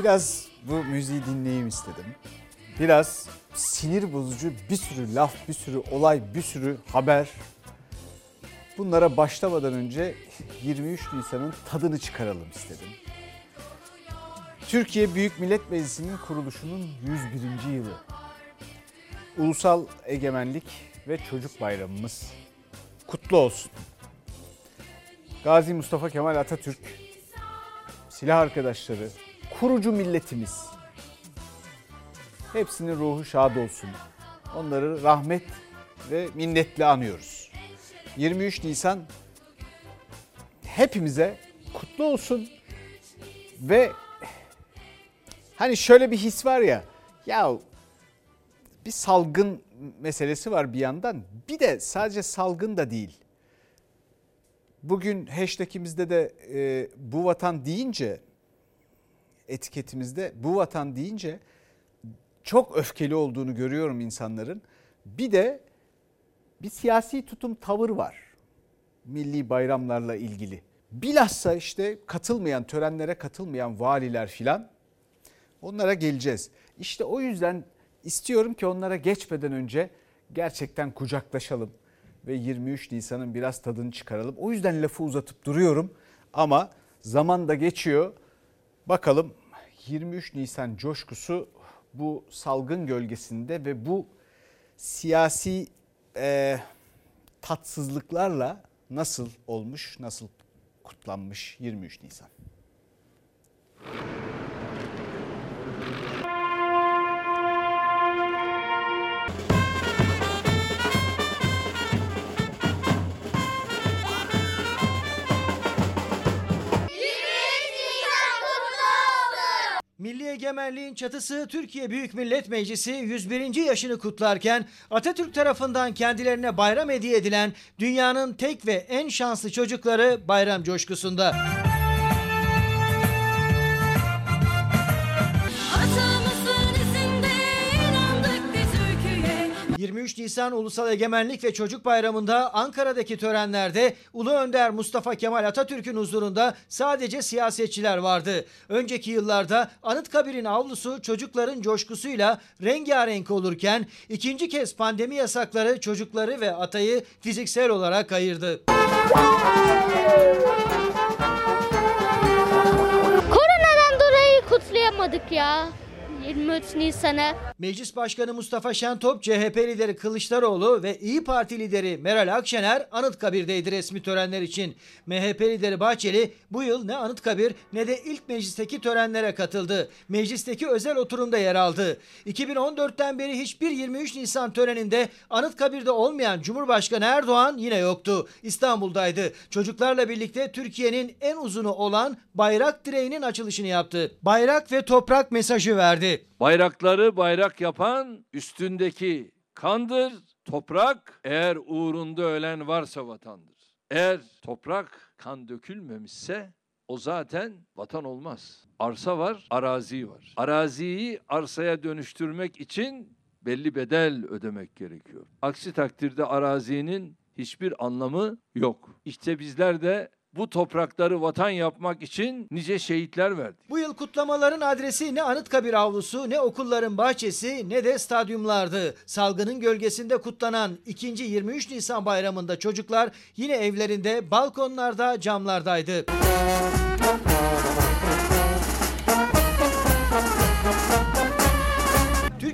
Biraz bu müziği dinleyeyim istedim. Biraz sinir bozucu bir sürü laf, bir sürü olay, bir sürü haber. Bunlara başlamadan önce 23 Nisan'ın tadını çıkaralım istedim. Türkiye Büyük Millet Meclisi'nin kuruluşunun 101. yılı. Ulusal Egemenlik ve Çocuk Bayramımız kutlu olsun. Gazi Mustafa Kemal Atatürk, silah arkadaşları, kurucu milletimiz. Hepsinin ruhu şad olsun. Onları rahmet ve minnetle anıyoruz. 23 Nisan hepimize kutlu olsun ve hani şöyle bir his var ya ya bir salgın meselesi var bir yandan bir de sadece salgın da değil. Bugün hashtagimizde de e, bu vatan deyince etiketimizde bu vatan deyince çok öfkeli olduğunu görüyorum insanların. Bir de bir siyasi tutum tavır var milli bayramlarla ilgili. Bilhassa işte katılmayan törenlere katılmayan valiler filan onlara geleceğiz. İşte o yüzden istiyorum ki onlara geçmeden önce gerçekten kucaklaşalım ve 23 Nisan'ın biraz tadını çıkaralım. O yüzden lafı uzatıp duruyorum ama zaman da geçiyor. Bakalım 23 Nisan coşkusu bu salgın gölgesinde ve bu siyasi e, tatsızlıklarla nasıl olmuş, nasıl kutlanmış 23 Nisan. Milli egemenliğin çatısı Türkiye Büyük Millet Meclisi 101. yaşını kutlarken Atatürk tarafından kendilerine bayram hediye edilen dünyanın tek ve en şanslı çocukları bayram coşkusunda. 23 Nisan Ulusal Egemenlik ve Çocuk Bayramı'nda Ankara'daki törenlerde Ulu Önder Mustafa Kemal Atatürk'ün huzurunda sadece siyasetçiler vardı. Önceki yıllarda Anıtkabir'in avlusu çocukların coşkusuyla rengarenk olurken ikinci kez pandemi yasakları çocukları ve atayı fiziksel olarak ayırdı. Koronadan dolayı kutlayamadık ya. 23 Nisan'ı. Meclis Başkanı Mustafa Şentop, CHP lideri Kılıçdaroğlu ve İyi Parti lideri Meral Akşener Anıtkabir'deydi resmi törenler için. MHP lideri Bahçeli bu yıl ne Anıtkabir ne de ilk meclisteki törenlere katıldı. Meclisteki özel oturumda yer aldı. 2014'ten beri hiçbir 23 Nisan töreninde Anıtkabir'de olmayan Cumhurbaşkanı Erdoğan yine yoktu. İstanbul'daydı. Çocuklarla birlikte Türkiye'nin en uzunu olan bayrak direğinin açılışını yaptı. Bayrak ve toprak mesajı verdi. Bayrakları bayrak yapan üstündeki kandır, toprak eğer uğrunda ölen varsa vatandır. Eğer toprak kan dökülmemişse o zaten vatan olmaz. Arsa var, arazi var. Araziyi arsaya dönüştürmek için belli bedel ödemek gerekiyor. Aksi takdirde arazinin hiçbir anlamı yok. İşte bizler de bu toprakları vatan yapmak için nice şehitler verdik. Bu yıl kutlamaların adresi ne Anıtkabir avlusu, ne okulların bahçesi, ne de stadyumlardı. Salgının gölgesinde kutlanan ikinci 23 Nisan bayramında çocuklar yine evlerinde, balkonlarda, camlardaydı.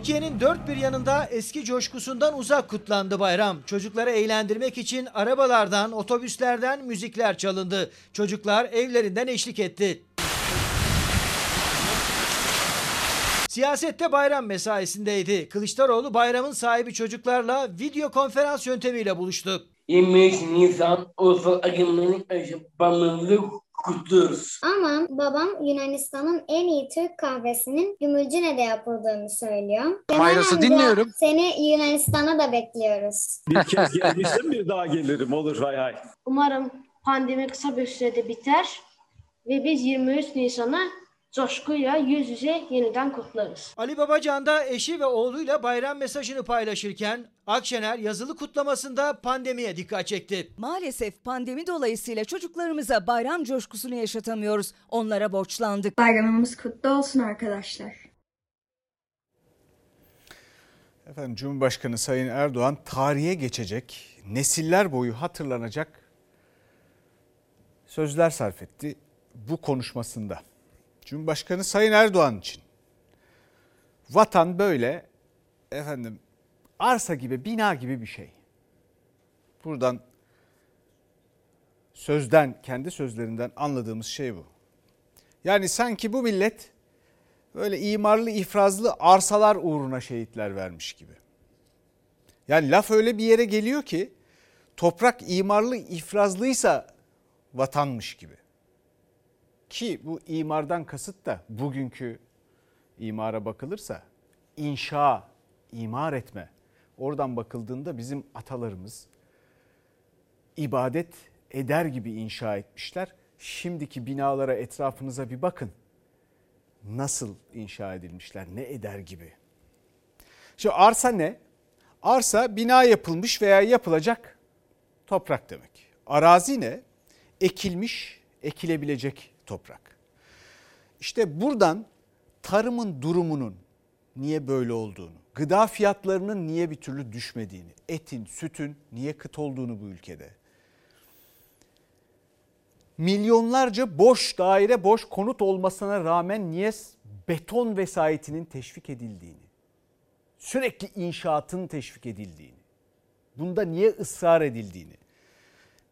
Türkiye'nin dört bir yanında eski coşkusundan uzak kutlandı bayram. Çocukları eğlendirmek için arabalardan, otobüslerden müzikler çalındı. Çocuklar evlerinden eşlik etti. Siyasette bayram mesaisindeydi. Kılıçdaroğlu bayramın sahibi çocuklarla video konferans yöntemiyle buluştu. 23 Nisan Ulusal Egemenlik Açıklamamızı kutluyoruz. Ama babam Yunanistan'ın en iyi Türk kahvesinin Gümülcine'de yapıldığını söylüyor. Amca, dinliyorum. Seni Yunanistan'a da bekliyoruz. Bir kez gelmiştim bir daha gelirim olur hay hay. Umarım pandemi kısa bir sürede biter ve biz 23 Nisan'ı coşkuyla yüz yüze yeniden kutlarız. Ali Babacan da eşi ve oğluyla bayram mesajını paylaşırken Akşener yazılı kutlamasında pandemiye dikkat çekti. Maalesef pandemi dolayısıyla çocuklarımıza bayram coşkusunu yaşatamıyoruz. Onlara borçlandık. Bayramımız kutlu olsun arkadaşlar. Efendim Cumhurbaşkanı Sayın Erdoğan tarihe geçecek, nesiller boyu hatırlanacak sözler sarf etti bu konuşmasında. Cumhurbaşkanı Sayın Erdoğan için vatan böyle efendim arsa gibi, bina gibi bir şey. Buradan sözden, kendi sözlerinden anladığımız şey bu. Yani sanki bu millet böyle imarlı ifrazlı arsalar uğruna şehitler vermiş gibi. Yani laf öyle bir yere geliyor ki toprak imarlı ifrazlıysa vatanmış gibi. Ki bu imardan kasıt da bugünkü imara bakılırsa inşa, imar etme. Oradan bakıldığında bizim atalarımız ibadet eder gibi inşa etmişler. Şimdiki binalara etrafınıza bir bakın. Nasıl inşa edilmişler, ne eder gibi. Şu arsa ne? Arsa bina yapılmış veya yapılacak toprak demek. Arazi ne? Ekilmiş, ekilebilecek toprak. İşte buradan tarımın durumunun niye böyle olduğunu, gıda fiyatlarının niye bir türlü düşmediğini, etin, sütün niye kıt olduğunu bu ülkede. Milyonlarca boş daire, boş konut olmasına rağmen niye beton vesayetinin teşvik edildiğini, sürekli inşaatın teşvik edildiğini, bunda niye ısrar edildiğini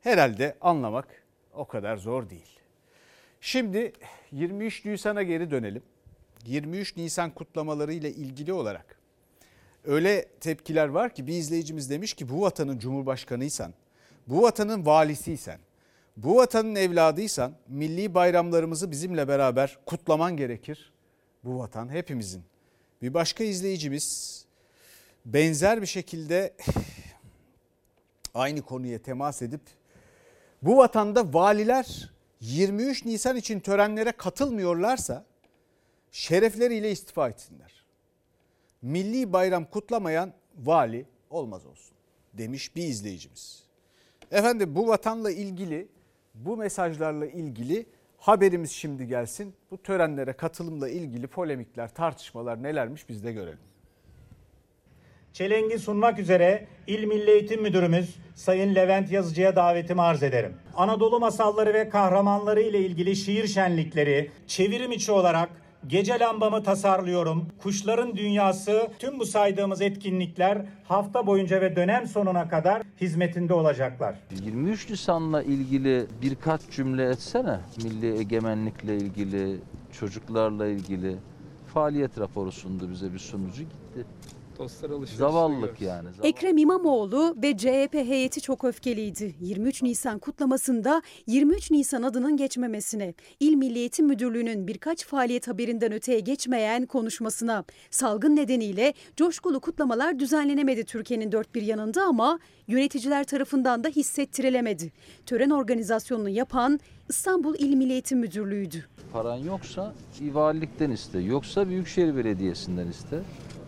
herhalde anlamak o kadar zor değil. Şimdi 23 Nisan'a geri dönelim. 23 Nisan kutlamaları ile ilgili olarak öyle tepkiler var ki bir izleyicimiz demiş ki bu vatanın cumhurbaşkanıysan, bu vatanın valisiysen, bu vatanın evladıysan milli bayramlarımızı bizimle beraber kutlaman gerekir. Bu vatan hepimizin. Bir başka izleyicimiz benzer bir şekilde aynı konuya temas edip bu vatanda valiler 23 Nisan için törenlere katılmıyorlarsa şerefleriyle istifa etsinler. Milli bayram kutlamayan vali olmaz olsun demiş bir izleyicimiz. Efendim bu vatanla ilgili bu mesajlarla ilgili haberimiz şimdi gelsin. Bu törenlere katılımla ilgili polemikler, tartışmalar nelermiş biz de görelim. Çelengi sunmak üzere İl Milli Eğitim Müdürümüz Sayın Levent Yazıcı'ya davetimi arz ederim. Anadolu masalları ve kahramanları ile ilgili şiir şenlikleri çevirim içi olarak Gece lambamı tasarlıyorum. Kuşların dünyası tüm bu saydığımız etkinlikler hafta boyunca ve dönem sonuna kadar hizmetinde olacaklar. 23 Nisan'la ilgili birkaç cümle etsene. Milli egemenlikle ilgili, çocuklarla ilgili faaliyet raporu sundu bize bir sunucu gitti. Dostlar alışverişine Zavallılık yani. Ekrem İmamoğlu ve CHP heyeti çok öfkeliydi. 23 Nisan kutlamasında 23 Nisan adının geçmemesine, İl Milli Eğitim Müdürlüğü'nün birkaç faaliyet haberinden öteye geçmeyen konuşmasına. Salgın nedeniyle coşkulu kutlamalar düzenlenemedi Türkiye'nin dört bir yanında ama yöneticiler tarafından da hissettirilemedi. Tören organizasyonunu yapan İstanbul İl Milli Eğitim Müdürlüğü'ydü. Paran yoksa valilikten iste, yoksa Büyükşehir Belediyesi'nden iste.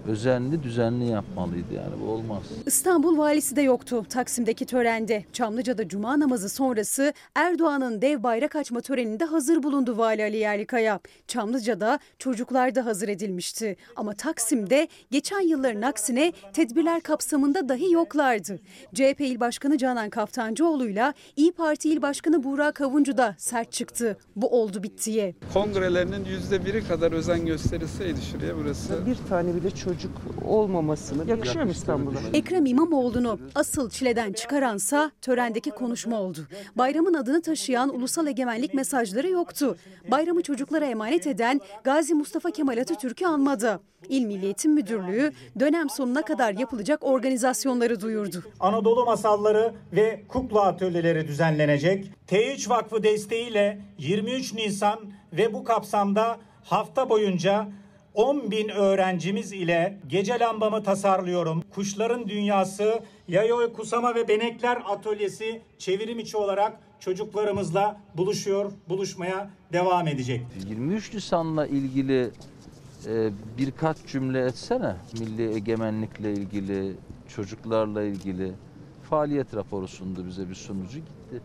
Özenli düzenli yapmalıydı yani bu olmaz. İstanbul valisi de yoktu Taksim'deki törende. Çamlıca'da cuma namazı sonrası Erdoğan'ın dev bayrak açma töreninde hazır bulundu Vali Ali Yerlikaya. Çamlıca'da çocuklar da hazır edilmişti. Ama Taksim'de geçen yılların aksine tedbirler kapsamında dahi yoklardı. CHP İl Başkanı Canan Kaftancıoğlu'yla İyi Parti İl Başkanı Buğra Kavuncu da sert çıktı. Bu oldu bittiye. Kongrelerinin yüzde biri kadar özen gösterilseydi şuraya burası. Bir tane bile çocuk olmamasını yakışıyor mu İstanbul'a? Ekrem İmamoğlu'nu asıl çileden çıkaransa törendeki konuşma oldu. Bayramın adını taşıyan ulusal egemenlik mesajları yoktu. Bayramı çocuklara emanet eden Gazi Mustafa Kemal Atatürk'ü anmadı. İl Milli Eğitim Müdürlüğü dönem sonuna kadar yapılacak organizasyonları duyurdu. Anadolu masalları ve kukla atölyeleri düzenlenecek. T3 Vakfı desteğiyle 23 Nisan ve bu kapsamda hafta boyunca 10 bin öğrencimiz ile gece lambamı tasarlıyorum. Kuşların dünyası, yayoy kusama ve benekler atölyesi çevirim içi olarak çocuklarımızla buluşuyor, buluşmaya devam edecek. 23 Nisan'la ilgili e, birkaç cümle etsene. Milli egemenlikle ilgili, çocuklarla ilgili faaliyet raporu sundu bize bir sunucu gitti.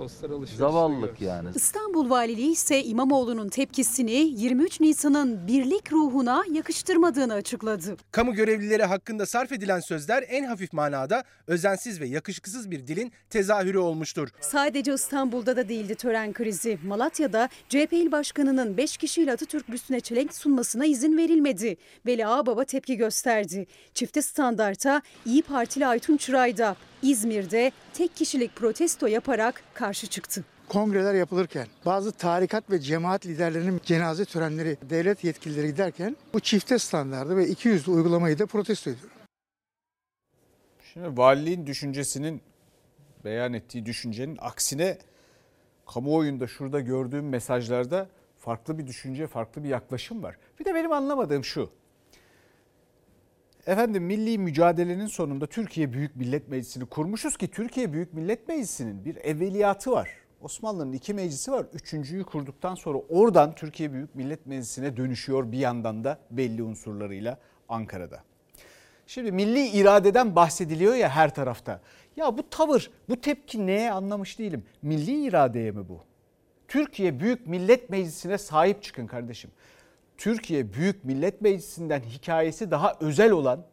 Dostlar alışverişine Zavallılık yani. İstanbul Valiliği ise İmamoğlu'nun tepkisini 23 Nisan'ın birlik ruhuna yakıştırmadığını açıkladı. Kamu görevlileri hakkında sarf edilen sözler en hafif manada özensiz ve yakışıksız bir dilin tezahürü olmuştur. Sadece İstanbul'da da değildi tören krizi. Malatya'da CHP İl Başkanı'nın 5 kişiyle Atatürk büstüne çelenk sunmasına izin verilmedi. Veli Ağbaba tepki gösterdi. Çifte standarta İyi Partili Aytun Çıray da İzmir'de tek kişilik protesto yaparak karşı çıktı. kongreler yapılırken, bazı tarikat ve cemaat liderlerinin cenaze törenleri, devlet yetkilileri giderken bu çifte standardı ve 200 uygulamayı da protesto ediyorum. Şimdi valiliğin düşüncesinin beyan ettiği düşüncenin aksine kamuoyunda şurada gördüğüm mesajlarda farklı bir düşünce, farklı bir yaklaşım var. Bir de benim anlamadığım şu. Efendim milli mücadelenin sonunda Türkiye Büyük Millet Meclisi'ni kurmuşuz ki Türkiye Büyük Millet Meclisi'nin bir evveliyatı var. Osmanlı'nın iki meclisi var. Üçüncüyü kurduktan sonra oradan Türkiye Büyük Millet Meclisi'ne dönüşüyor bir yandan da belli unsurlarıyla Ankara'da. Şimdi milli iradeden bahsediliyor ya her tarafta. Ya bu tavır, bu tepki neye anlamış değilim. Milli iradeye mi bu? Türkiye Büyük Millet Meclisi'ne sahip çıkın kardeşim. Türkiye Büyük Millet Meclisi'nden hikayesi daha özel olan,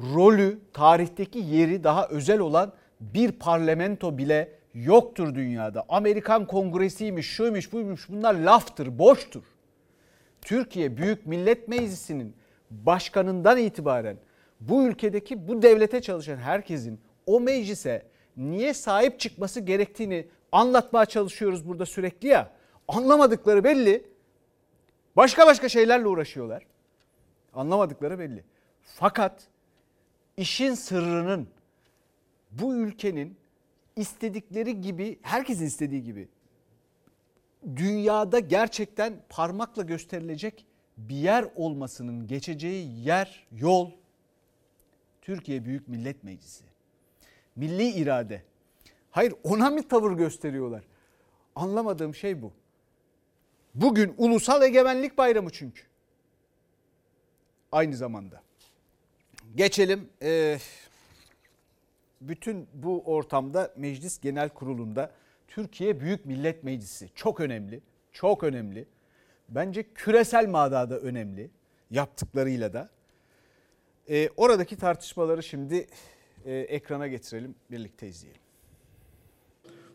rolü, tarihteki yeri daha özel olan bir parlamento bile yoktur dünyada. Amerikan Kongresi'ymiş, şuymuş, buymuş bunlar laftır, boştur. Türkiye Büyük Millet Meclisi'nin başkanından itibaren bu ülkedeki bu devlete çalışan herkesin o meclise niye sahip çıkması gerektiğini anlatmaya çalışıyoruz burada sürekli ya. Anlamadıkları belli. Başka başka şeylerle uğraşıyorlar. Anlamadıkları belli. Fakat işin sırrının bu ülkenin istedikleri gibi, herkesin istediği gibi dünyada gerçekten parmakla gösterilecek bir yer olmasının geçeceği yer, yol Türkiye Büyük Millet Meclisi. Milli irade. Hayır ona mı tavır gösteriyorlar? Anlamadığım şey bu. Bugün Ulusal Egemenlik Bayramı çünkü. Aynı zamanda. Geçelim. Ee, bütün bu ortamda Meclis Genel Kurulu'nda Türkiye Büyük Millet Meclisi çok önemli. Çok önemli. Bence küresel manada önemli yaptıklarıyla da. Ee, oradaki tartışmaları şimdi e, ekrana getirelim, birlikte izleyelim.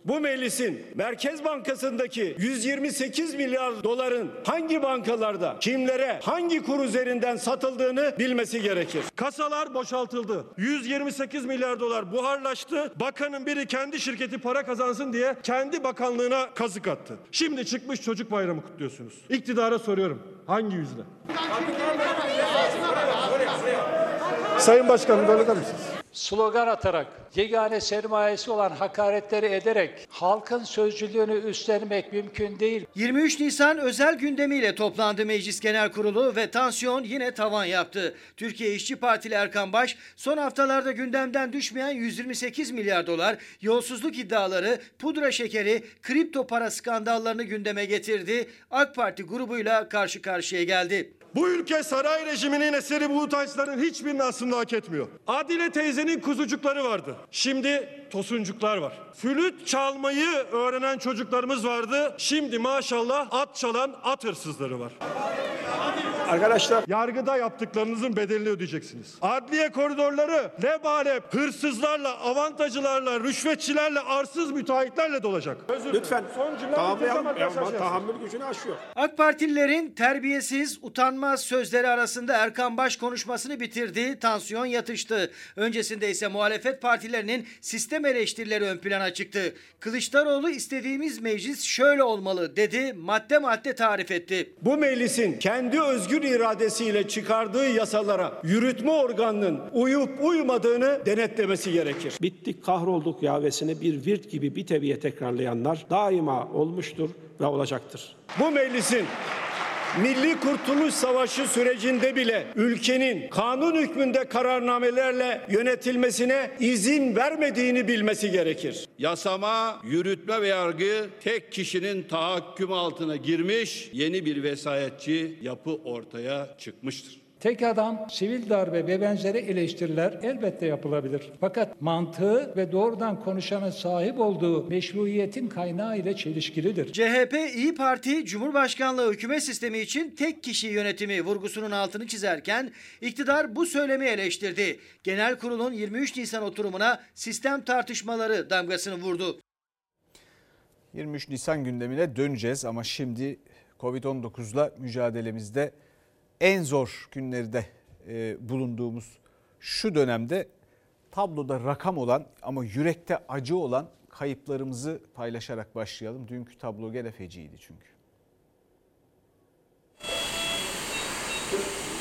Bu meclisin Merkez Bankası'ndaki 128 milyar doların hangi bankalarda, kimlere, hangi kur üzerinden satıldığını bilmesi gerekir. Kasalar boşaltıldı. 128 milyar dolar buharlaştı. Bakanın biri kendi şirketi para kazansın diye kendi bakanlığına kazık attı. Şimdi çıkmış çocuk bayramı kutluyorsunuz. İktidara soruyorum. Hangi yüzle? Sayın Başkanım böyle kalır mısınız? Slogan atarak, yegane sermayesi olan hakaretleri ederek halkın sözcülüğünü üstlenmek mümkün değil. 23 Nisan özel gündemiyle toplandı Meclis Genel Kurulu ve tansiyon yine tavan yaptı. Türkiye İşçi Partili Erkan Baş son haftalarda gündemden düşmeyen 128 milyar dolar yolsuzluk iddiaları, pudra şekeri, kripto para skandallarını gündeme getirdi. AK Parti grubuyla karşı karşıya geldi. Bu ülke saray rejiminin eseri bu utançların hiçbirini aslında hak etmiyor. Adile teyzenin kuzucukları vardı. Şimdi tosuncuklar var. Flüt çalmayı öğrenen çocuklarımız vardı. Şimdi maşallah at çalan at hırsızları var. Arkadaşlar yargıda yaptıklarınızın bedelini ödeyeceksiniz. Adliye koridorları lebalep hırsızlarla, avantajcılarla, rüşvetçilerle, arsız müteahhitlerle dolacak. Lütfen Son cümle arkadaşlar. tahammül gücünü aşıyor. AK Partililerin terbiyesiz, utanmaz sözleri arasında Erkan Baş konuşmasını bitirdi, tansiyon yatıştı. Öncesinde ise muhalefet partilerinin sistem eleştirileri ön plana çıktı. Kılıçdaroğlu istediğimiz meclis şöyle olmalı dedi, madde madde tarif etti. Bu meclisin kendi özgür iradesiyle çıkardığı yasalara yürütme organının uyup uymadığını denetlemesi gerekir. Bittik kahrolduk yavesini bir virt gibi bir teviye tekrarlayanlar daima olmuştur ve olacaktır. Bu meclisin Milli Kurtuluş Savaşı sürecinde bile ülkenin kanun hükmünde kararnamelerle yönetilmesine izin vermediğini bilmesi gerekir. Yasama, yürütme ve yargı tek kişinin tahakküm altına girmiş yeni bir vesayetçi yapı ortaya çıkmıştır. Tek adam, sivil darbe ve benzeri eleştiriler elbette yapılabilir. Fakat mantığı ve doğrudan konuşanın sahip olduğu meşruiyetin kaynağı ile çelişkilidir. CHP İyi Parti Cumhurbaşkanlığı hükümet sistemi için tek kişi yönetimi vurgusunun altını çizerken iktidar bu söylemi eleştirdi. Genel kurulun 23 Nisan oturumuna sistem tartışmaları damgasını vurdu. 23 Nisan gündemine döneceğiz ama şimdi Covid-19'la mücadelemizde en zor günlerde e, bulunduğumuz şu dönemde tabloda rakam olan ama yürekte acı olan kayıplarımızı paylaşarak başlayalım. Dünkü tablo gene feciydi çünkü.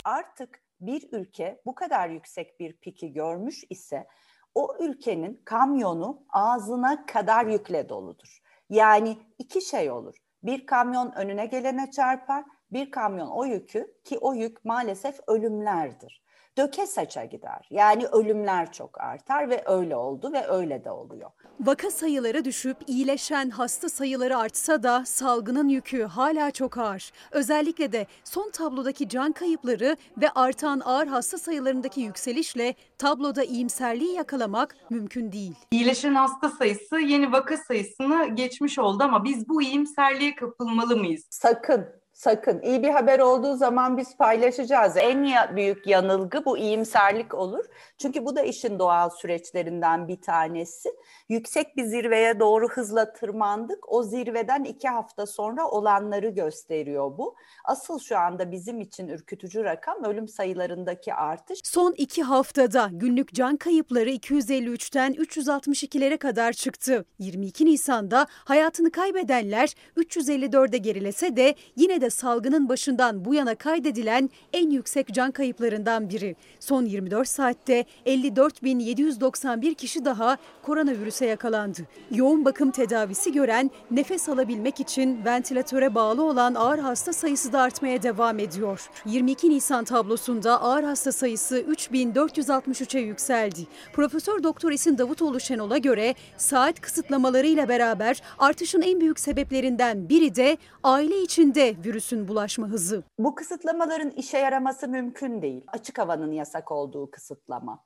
Artık bir ülke bu kadar yüksek bir piki görmüş ise o ülkenin kamyonu ağzına kadar yükle doludur. Yani iki şey olur. Bir kamyon önüne gelene çarpar, bir kamyon o yükü ki o yük maalesef ölümlerdir. Döke saça gider. Yani ölümler çok artar ve öyle oldu ve öyle de oluyor. Vaka sayıları düşüp iyileşen hasta sayıları artsa da salgının yükü hala çok ağır. Özellikle de son tablodaki can kayıpları ve artan ağır hasta sayılarındaki yükselişle tabloda iyimserliği yakalamak mümkün değil. İyileşen hasta sayısı yeni vaka sayısını geçmiş oldu ama biz bu iyimserliğe kapılmalı mıyız? Sakın Sakın. iyi bir haber olduğu zaman biz paylaşacağız. En büyük yanılgı bu iyimserlik olur. Çünkü bu da işin doğal süreçlerinden bir tanesi. Yüksek bir zirveye doğru hızla tırmandık. O zirveden iki hafta sonra olanları gösteriyor bu. Asıl şu anda bizim için ürkütücü rakam ölüm sayılarındaki artış. Son iki haftada günlük can kayıpları 253'ten 362'lere kadar çıktı. 22 Nisan'da hayatını kaybedenler 354'e gerilese de yine de salgının başından bu yana kaydedilen en yüksek can kayıplarından biri. Son 24 saatte 54.791 kişi daha koronavirüse yakalandı. Yoğun bakım tedavisi gören, nefes alabilmek için ventilatöre bağlı olan ağır hasta sayısı da artmaya devam ediyor. 22 Nisan tablosunda ağır hasta sayısı 3463'e yükseldi. Profesör Doktor İsin Davutoğlu Şenol'a göre saat kısıtlamalarıyla beraber artışın en büyük sebeplerinden biri de aile içinde virüsün bulaşma hızı. Bu kısıtlamaların işe yaraması mümkün değil. Açık havanın yasak olduğu kısıtlama.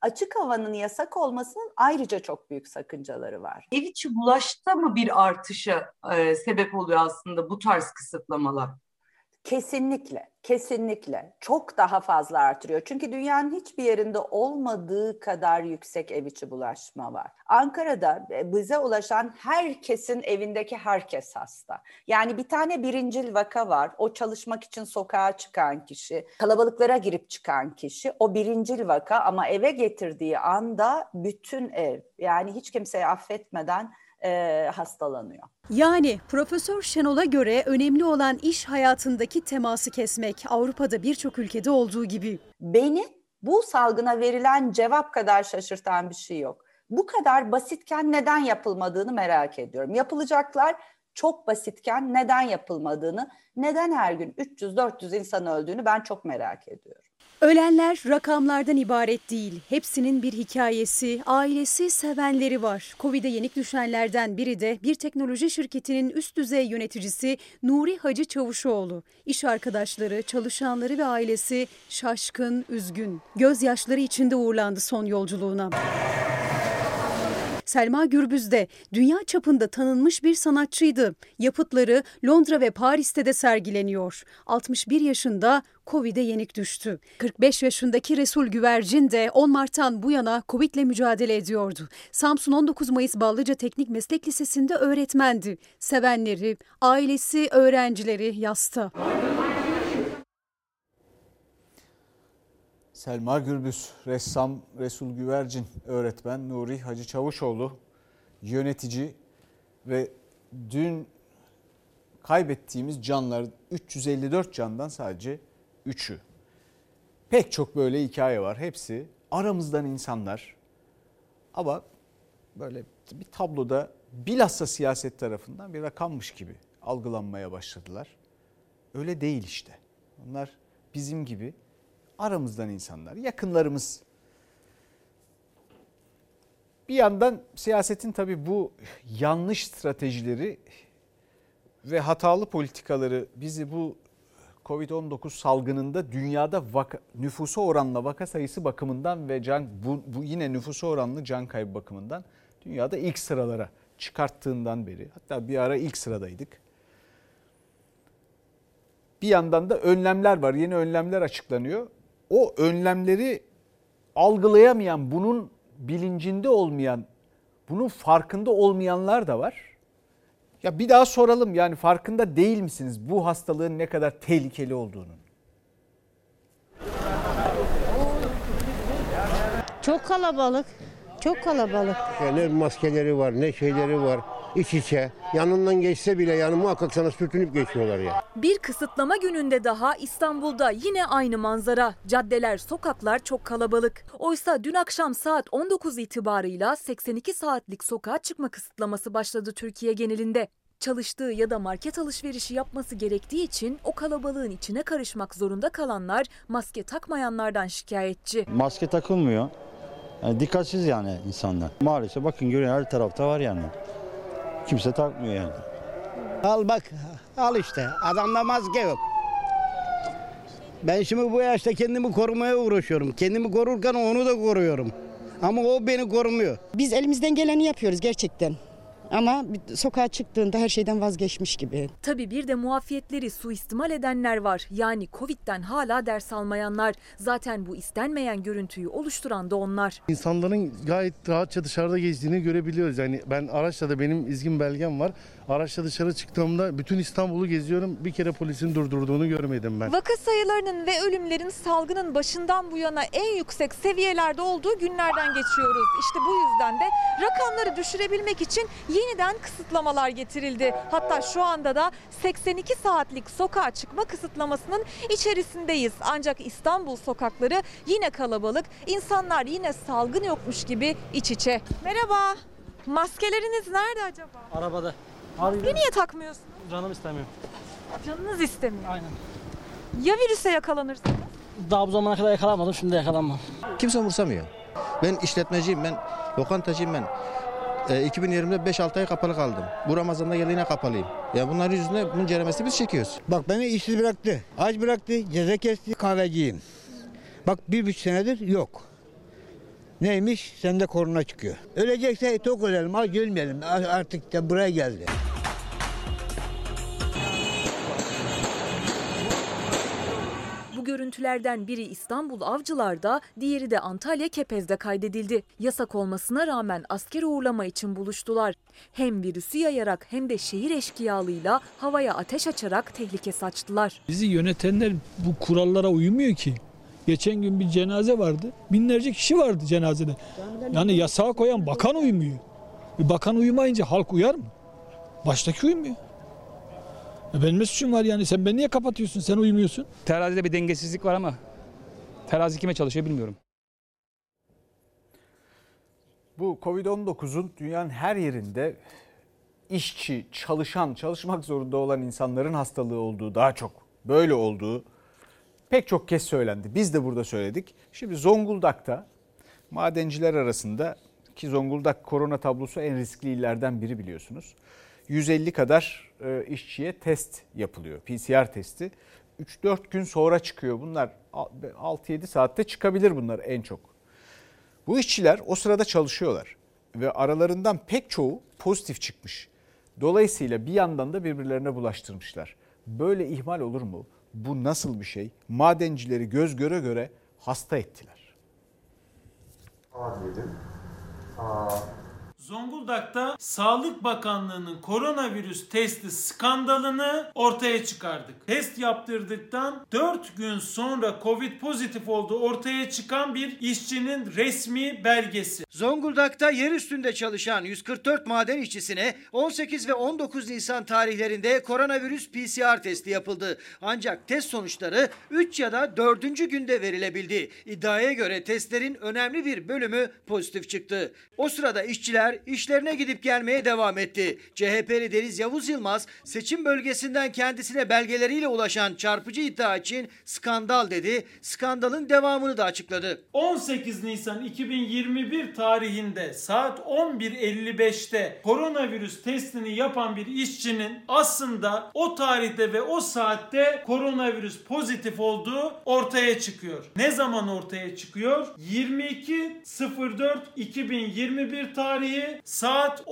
Açık havanın yasak olmasının ayrıca çok büyük sakıncaları var. Ev içi bulaşta mı bir artışa e, sebep oluyor aslında bu tarz kısıtlamalar? Kesinlikle, kesinlikle çok daha fazla artırıyor. Çünkü dünyanın hiçbir yerinde olmadığı kadar yüksek ev içi bulaşma var. Ankara'da bize ulaşan herkesin evindeki herkes hasta. Yani bir tane birincil vaka var. O çalışmak için sokağa çıkan kişi, kalabalıklara girip çıkan kişi. O birincil vaka ama eve getirdiği anda bütün ev yani hiç kimseyi affetmeden e, hastalanıyor. Yani Profesör Şenol'a göre önemli olan iş hayatındaki teması kesmek Avrupa'da birçok ülkede olduğu gibi. Beni bu salgına verilen cevap kadar şaşırtan bir şey yok. Bu kadar basitken neden yapılmadığını merak ediyorum. Yapılacaklar çok basitken neden yapılmadığını, neden her gün 300-400 insan öldüğünü ben çok merak ediyorum. Ölenler rakamlardan ibaret değil. Hepsinin bir hikayesi, ailesi, sevenleri var. Covid'e yenik düşenlerden biri de bir teknoloji şirketinin üst düzey yöneticisi Nuri Hacı Çavuşoğlu. İş arkadaşları, çalışanları ve ailesi şaşkın, üzgün. Gözyaşları içinde uğurlandı son yolculuğuna. Selma Gürbüz de dünya çapında tanınmış bir sanatçıydı. Yapıtları Londra ve Paris'te de sergileniyor. 61 yaşında Covid'e yenik düştü. 45 yaşındaki Resul Güvercin de 10 Mart'tan bu yana Covid'le mücadele ediyordu. Samsun 19 Mayıs Ballıca Teknik Meslek Lisesi'nde öğretmendi. Sevenleri, ailesi, öğrencileri yasta. Selma Gürbüz, ressam Resul Güvercin, öğretmen Nuri Hacı Çavuşoğlu, yönetici ve dün kaybettiğimiz canlar 354 candan sadece 3'ü. Pek çok böyle hikaye var. Hepsi aramızdan insanlar ama böyle bir tabloda bilhassa siyaset tarafından bir rakammış gibi algılanmaya başladılar. Öyle değil işte. Onlar bizim gibi aramızdan insanlar, yakınlarımız. Bir yandan siyasetin tabii bu yanlış stratejileri ve hatalı politikaları bizi bu Covid-19 salgınında dünyada vaka, nüfusa oranla vaka sayısı bakımından ve can bu, bu yine nüfusa oranlı can kaybı bakımından dünyada ilk sıralara çıkarttığından beri hatta bir ara ilk sıradaydık. Bir yandan da önlemler var. Yeni önlemler açıklanıyor. O önlemleri algılayamayan, bunun bilincinde olmayan, bunun farkında olmayanlar da var. Ya bir daha soralım yani farkında değil misiniz bu hastalığın ne kadar tehlikeli olduğunun? Çok kalabalık. Çok kalabalık. Ne maskeleri var, ne şeyleri var. İç içe. Yanından geçse bile yani muhakkak sana sürtünüp geçiyorlar ya. Bir kısıtlama gününde daha İstanbul'da yine aynı manzara. Caddeler, sokaklar çok kalabalık. Oysa dün akşam saat 19 itibarıyla 82 saatlik sokağa çıkma kısıtlaması başladı Türkiye genelinde. Çalıştığı ya da market alışverişi yapması gerektiği için o kalabalığın içine karışmak zorunda kalanlar maske takmayanlardan şikayetçi. Maske takılmıyor. Yani dikkatsiz yani insanlar. Maalesef bakın görün her tarafta var yani. Kimse takmıyor yani. Al bak al işte adamda maske yok. Ben şimdi bu yaşta kendimi korumaya uğraşıyorum. Kendimi korurken onu da koruyorum. Ama o beni korumuyor. Biz elimizden geleni yapıyoruz gerçekten. Ama sokağa çıktığında her şeyden vazgeçmiş gibi. Tabii bir de muafiyetleri suistimal edenler var. Yani Covid'den hala ders almayanlar. Zaten bu istenmeyen görüntüyü oluşturan da onlar. İnsanların gayet rahatça dışarıda gezdiğini görebiliyoruz. Yani ben araçla da benim izgin belgem var. Araçla dışarı çıktığımda bütün İstanbul'u geziyorum. Bir kere polisin durdurduğunu görmedim ben. Vaka sayılarının ve ölümlerin salgının başından bu yana en yüksek seviyelerde olduğu günlerden geçiyoruz. İşte bu yüzden de rakamları düşürebilmek için yeniden kısıtlamalar getirildi. Hatta şu anda da 82 saatlik sokağa çıkma kısıtlamasının içerisindeyiz. Ancak İstanbul sokakları yine kalabalık. İnsanlar yine salgın yokmuş gibi iç içe. Merhaba. Maskeleriniz nerede acaba? Arabada. Maske niye takmıyorsunuz? Canım istemiyor. Canınız istemiyor. Aynen. Ya virüse yakalanırsanız? Daha bu zamana kadar yakalanmadım şimdi de yakalanmam. Kimse umursamıyor. Ben işletmeciyim, ben lokantacıyım ben. E, 2020'de 5-6 ay kapalı kaldım. Bu Ramazan'da yine kapalıyım. Ya bunların yüzünden bunun ceremesini biz çekiyoruz. Bak beni işsiz bıraktı. Aç bıraktı. Ceza kesti. Kahveciyim. Bak bir buçuk senedir yok. Neymiş? Sende korona çıkıyor. Ölecekse tok ölelim. Az ölmeyelim. Artık da buraya geldi. Bu görüntülerden biri İstanbul Avcılar'da, diğeri de Antalya Kepez'de kaydedildi. Yasak olmasına rağmen asker uğurlama için buluştular. Hem virüsü yayarak hem de şehir eşkıyalığıyla havaya ateş açarak tehlike saçtılar. Bizi yönetenler bu kurallara uymuyor ki. Geçen gün bir cenaze vardı. Binlerce kişi vardı cenazede. Yani yasağa koyan bakan uymuyor. Bir bakan uyumayınca halk uyar mı? Baştaki uymuyor. E benim ne suçum var yani? Sen beni niye kapatıyorsun? Sen uymuyorsun. Terazide bir dengesizlik var ama terazi kime çalışıyor bilmiyorum. Bu Covid-19'un dünyanın her yerinde işçi, çalışan, çalışmak zorunda olan insanların hastalığı olduğu, daha çok böyle olduğu pek çok kez söylendi. Biz de burada söyledik. Şimdi Zonguldak'ta madenciler arasında ki Zonguldak korona tablosu en riskli illerden biri biliyorsunuz. 150 kadar e, işçiye test yapılıyor. PCR testi. 3-4 gün sonra çıkıyor. Bunlar 6-7 saatte çıkabilir bunlar en çok. Bu işçiler o sırada çalışıyorlar ve aralarından pek çoğu pozitif çıkmış. Dolayısıyla bir yandan da birbirlerine bulaştırmışlar. Böyle ihmal olur mu? Bu nasıl bir şey? Madencileri göz göre göre hasta ettiler. Zonguldak'ta Sağlık Bakanlığı'nın koronavirüs testi skandalını ortaya çıkardık. Test yaptırdıktan 4 gün sonra Covid pozitif olduğu ortaya çıkan bir işçinin resmi belgesi. Zonguldak'ta yer üstünde çalışan 144 maden işçisine 18 ve 19 Nisan tarihlerinde koronavirüs PCR testi yapıldı. Ancak test sonuçları 3 ya da 4. günde verilebildi. İddiaya göre testlerin önemli bir bölümü pozitif çıktı. O sırada işçiler işçiler işlerine gidip gelmeye devam etti. CHP'li Deniz Yavuz Yılmaz seçim bölgesinden kendisine belgeleriyle ulaşan çarpıcı iddia için skandal dedi. Skandalın devamını da açıkladı. 18 Nisan 2021 tarihinde saat 11.55'te koronavirüs testini yapan bir işçinin aslında o tarihte ve o saatte koronavirüs pozitif olduğu ortaya çıkıyor. Ne zaman ortaya çıkıyor? 22.04.2021 tarihi saat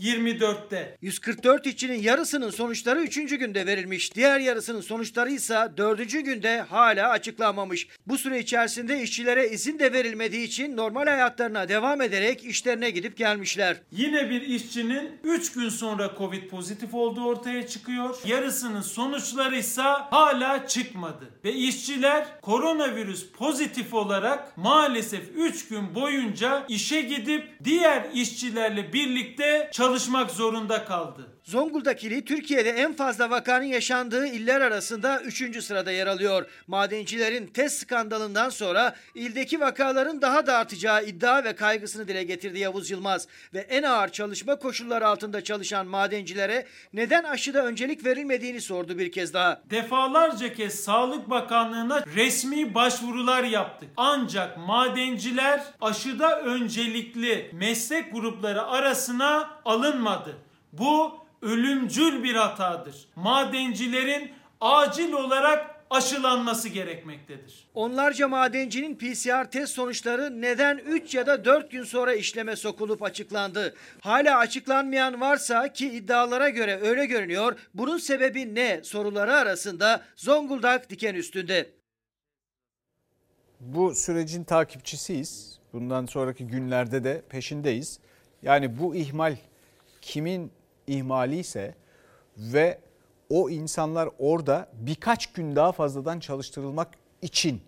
16.24'te. 144 işçinin yarısının sonuçları 3. günde verilmiş. Diğer yarısının sonuçları ise 4. günde hala açıklanmamış. Bu süre içerisinde işçilere izin de verilmediği için normal hayatlarına devam ederek işlerine gidip gelmişler. Yine bir işçinin 3 gün sonra Covid pozitif olduğu ortaya çıkıyor. Yarısının sonuçları ise hala çıkmadı. Ve işçiler koronavirüs pozitif olarak maalesef 3 gün boyunca işe gidip diğer işçilerle birlikte çalışmak zorunda kaldı. Zonguldak ili Türkiye'de en fazla vakanın yaşandığı iller arasında 3. sırada yer alıyor. Madencilerin test skandalından sonra ildeki vakaların daha da artacağı iddia ve kaygısını dile getirdi Yavuz Yılmaz. Ve en ağır çalışma koşulları altında çalışan madencilere neden aşıda öncelik verilmediğini sordu bir kez daha. Defalarca kez Sağlık Bakanlığı'na resmi başvurular yaptık. Ancak madenciler aşıda öncelikli meslek grupları arasına alınmadı. Bu ölümcül bir hatadır. Madencilerin acil olarak aşılanması gerekmektedir. Onlarca madencinin PCR test sonuçları neden 3 ya da 4 gün sonra işleme sokulup açıklandı? Hala açıklanmayan varsa ki iddialara göre öyle görünüyor. Bunun sebebi ne soruları arasında Zonguldak diken üstünde. Bu sürecin takipçisiyiz. Bundan sonraki günlerde de peşindeyiz. Yani bu ihmal kimin ihmali ise ve o insanlar orada birkaç gün daha fazladan çalıştırılmak için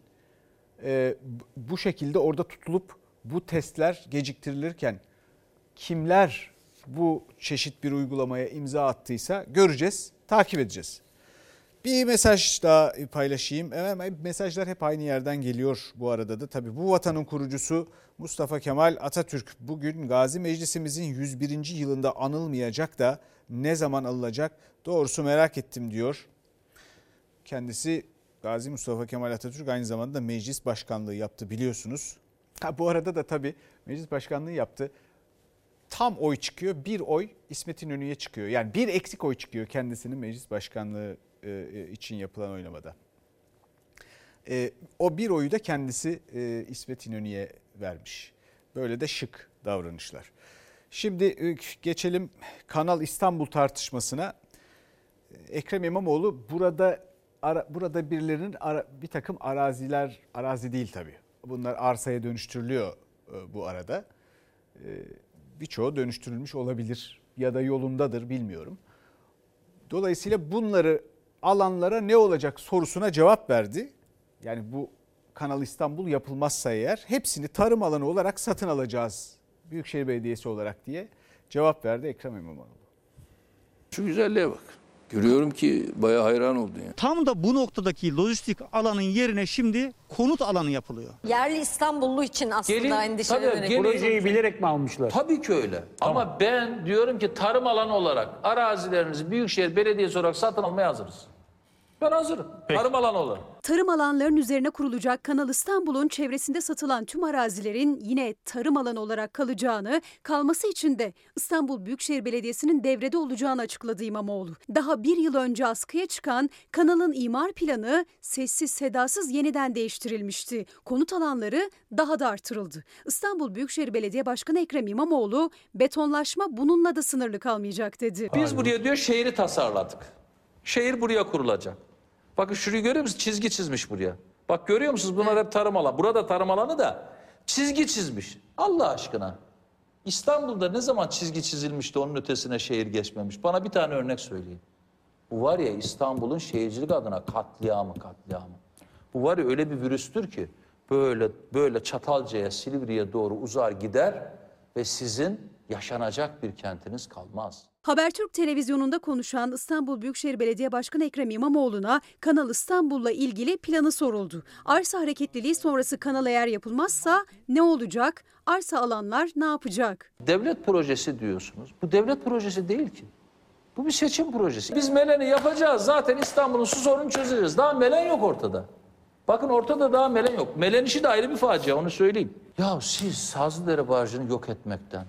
e, bu şekilde orada tutulup bu testler geciktirilirken kimler bu çeşit bir uygulamaya imza attıysa göreceğiz, takip edeceğiz. Bir mesaj daha paylaşayım. Mesajlar hep aynı yerden geliyor bu arada da. Tabii bu vatanın kurucusu Mustafa Kemal Atatürk bugün Gazi Meclisimizin 101. yılında anılmayacak da ne zaman alınacak doğrusu merak ettim diyor. Kendisi Gazi Mustafa Kemal Atatürk aynı zamanda meclis başkanlığı yaptı biliyorsunuz. Ha, bu arada da tabii meclis başkanlığı yaptı. Tam oy çıkıyor. Bir oy İsmet İnönü'ye çıkıyor. Yani bir eksik oy çıkıyor kendisinin meclis başkanlığı için yapılan oylamada. O bir oyu da kendisi İsmet İnönü'ye vermiş. Böyle de şık davranışlar. Şimdi geçelim Kanal İstanbul tartışmasına. Ekrem İmamoğlu burada burada birilerinin bir takım araziler arazi değil tabii. Bunlar arsaya dönüştürülüyor bu arada. Birçoğu dönüştürülmüş olabilir ya da yolundadır bilmiyorum. Dolayısıyla bunları alanlara ne olacak sorusuna cevap verdi. Yani bu Kanal İstanbul yapılmazsa eğer hepsini tarım alanı olarak satın alacağız Büyükşehir Belediyesi olarak diye cevap verdi Ekrem İmamoğlu. Şu güzelliğe bak. Görüyorum ki bayağı hayran oldun ya. Tam da bu noktadaki lojistik alanın yerine şimdi konut alanı yapılıyor. Yerli İstanbullu için aslında Gelin, tabii, Projeyi bilerek mi almışlar? Tabii ki öyle. Ama ben diyorum ki tarım alanı olarak arazilerinizi Büyükşehir Belediyesi olarak satın almaya hazırız. Ben hazırım. Tarım alanı olarak. Tarım alanlarının üzerine kurulacak Kanal İstanbul'un çevresinde satılan tüm arazilerin yine tarım alanı olarak kalacağını, kalması için de İstanbul Büyükşehir Belediyesi'nin devrede olacağını açıkladı İmamoğlu. Daha bir yıl önce askıya çıkan kanalın imar planı sessiz sedasız yeniden değiştirilmişti. Konut alanları daha da artırıldı. İstanbul Büyükşehir Belediye Başkanı Ekrem İmamoğlu betonlaşma bununla da sınırlı kalmayacak dedi. Biz buraya diyor şehri tasarladık. Şehir buraya kurulacak. Bakın şurayı görüyor musunuz? Çizgi çizmiş buraya. Bak görüyor musunuz? Bunlar hep tarım alanı. Burada tarım alanı da çizgi çizmiş. Allah aşkına. İstanbul'da ne zaman çizgi çizilmişti onun ötesine şehir geçmemiş? Bana bir tane örnek söyleyin. Bu var ya İstanbul'un şehircilik adına katliamı katliamı. Bu var ya öyle bir virüstür ki böyle böyle Çatalca'ya, Silivri'ye doğru uzar gider ve sizin yaşanacak bir kentiniz kalmaz. Habertürk televizyonunda konuşan İstanbul Büyükşehir Belediye Başkanı Ekrem İmamoğlu'na Kanal İstanbul'la ilgili planı soruldu. Arsa hareketliliği sonrası kanal eğer yapılmazsa ne olacak? Arsa alanlar ne yapacak? Devlet projesi diyorsunuz. Bu devlet projesi değil ki. Bu bir seçim projesi. Biz Melen'i yapacağız. Zaten İstanbul'un su sorunu çözeceğiz. Daha Melen yok ortada. Bakın ortada daha Melen yok. Melen işi de ayrı bir facia onu söyleyeyim. Ya siz Sazlıdere Barajı'nı yok etmekten,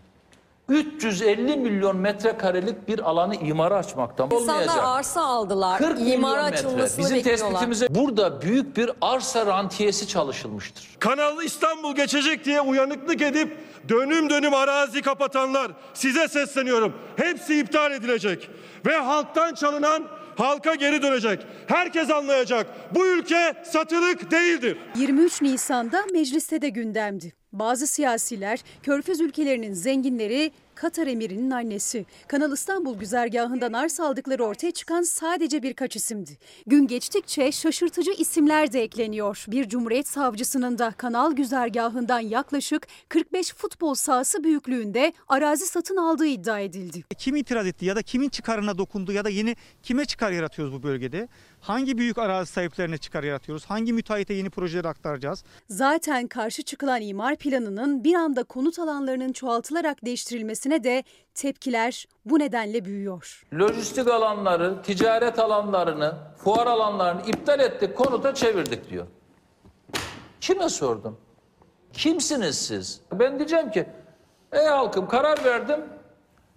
350 milyon metrekarelik bir alanı imara açmaktan İnsanlar olmayacak. arsa aldılar. 40 imara milyon metre. açılmasını Bizim bekliyorlar. tespitimize burada büyük bir arsa rantiyesi çalışılmıştır. Kanal İstanbul geçecek diye uyanıklık edip dönüm dönüm arazi kapatanlar size sesleniyorum. Hepsi iptal edilecek ve halktan çalınan halka geri dönecek. Herkes anlayacak. Bu ülke satılık değildir. 23 Nisan'da mecliste de gündemdi. Bazı siyasiler, Körfez ülkelerinin zenginleri Katar emirinin annesi. Kanal İstanbul güzergahından arsa aldıkları ortaya çıkan sadece birkaç isimdi. Gün geçtikçe şaşırtıcı isimler de ekleniyor. Bir Cumhuriyet Savcısının da kanal güzergahından yaklaşık 45 futbol sahası büyüklüğünde arazi satın aldığı iddia edildi. Kim itiraz etti ya da kimin çıkarına dokundu ya da yeni kime çıkar yaratıyoruz bu bölgede? Hangi büyük arazi sahiplerine çıkar yaratıyoruz? Hangi müteahhite yeni projeleri aktaracağız? Zaten karşı çıkılan imar planının bir anda konut alanlarının çoğaltılarak değiştirilmesine de tepkiler bu nedenle büyüyor. Lojistik alanları, ticaret alanlarını, fuar alanlarını iptal ettik, konuta çevirdik diyor. Kime sordum? Kimsiniz siz? Ben diyeceğim ki, ey halkım karar verdim,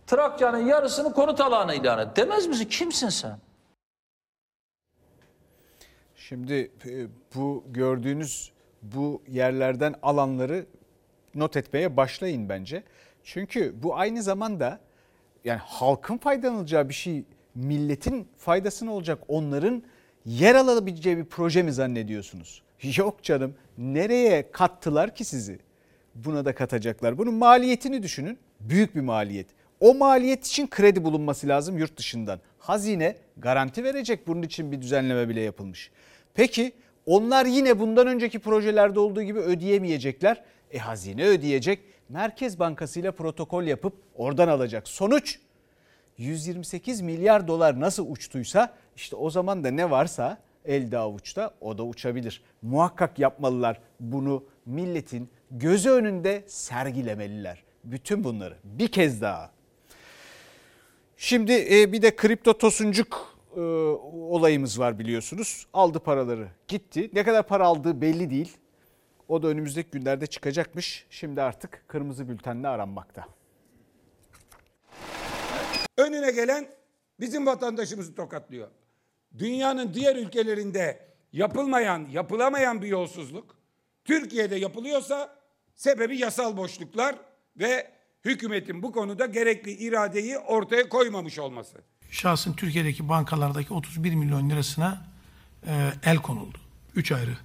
Trakya'nın yarısını konut alanı ilan et. Demez misin? Kimsin sen? Şimdi e, bu gördüğünüz bu yerlerden alanları not etmeye başlayın bence. Çünkü bu aynı zamanda yani halkın faydalanacağı bir şey milletin faydasına olacak onların yer alabileceği bir proje mi zannediyorsunuz? Yok canım nereye kattılar ki sizi? Buna da katacaklar. Bunun maliyetini düşünün. Büyük bir maliyet. O maliyet için kredi bulunması lazım yurt dışından. Hazine garanti verecek bunun için bir düzenleme bile yapılmış. Peki onlar yine bundan önceki projelerde olduğu gibi ödeyemeyecekler. E hazine ödeyecek. Merkez Bankası ile protokol yapıp oradan alacak. Sonuç 128 milyar dolar nasıl uçtuysa işte o zaman da ne varsa elde avuçta o da uçabilir. Muhakkak yapmalılar bunu milletin gözü önünde sergilemeliler. Bütün bunları bir kez daha. Şimdi e, bir de kripto tosuncuk e, olayımız var biliyorsunuz. Aldı paraları gitti. Ne kadar para aldığı belli değil. O da önümüzdeki günlerde çıkacakmış. Şimdi artık kırmızı bültenle aranmakta. Önüne gelen bizim vatandaşımızı tokatlıyor. Dünyanın diğer ülkelerinde yapılmayan, yapılamayan bir yolsuzluk Türkiye'de yapılıyorsa sebebi yasal boşluklar ve hükümetin bu konuda gerekli iradeyi ortaya koymamış olması. Şahsın Türkiye'deki bankalardaki 31 milyon lirasına e, el konuldu. 3 ayrı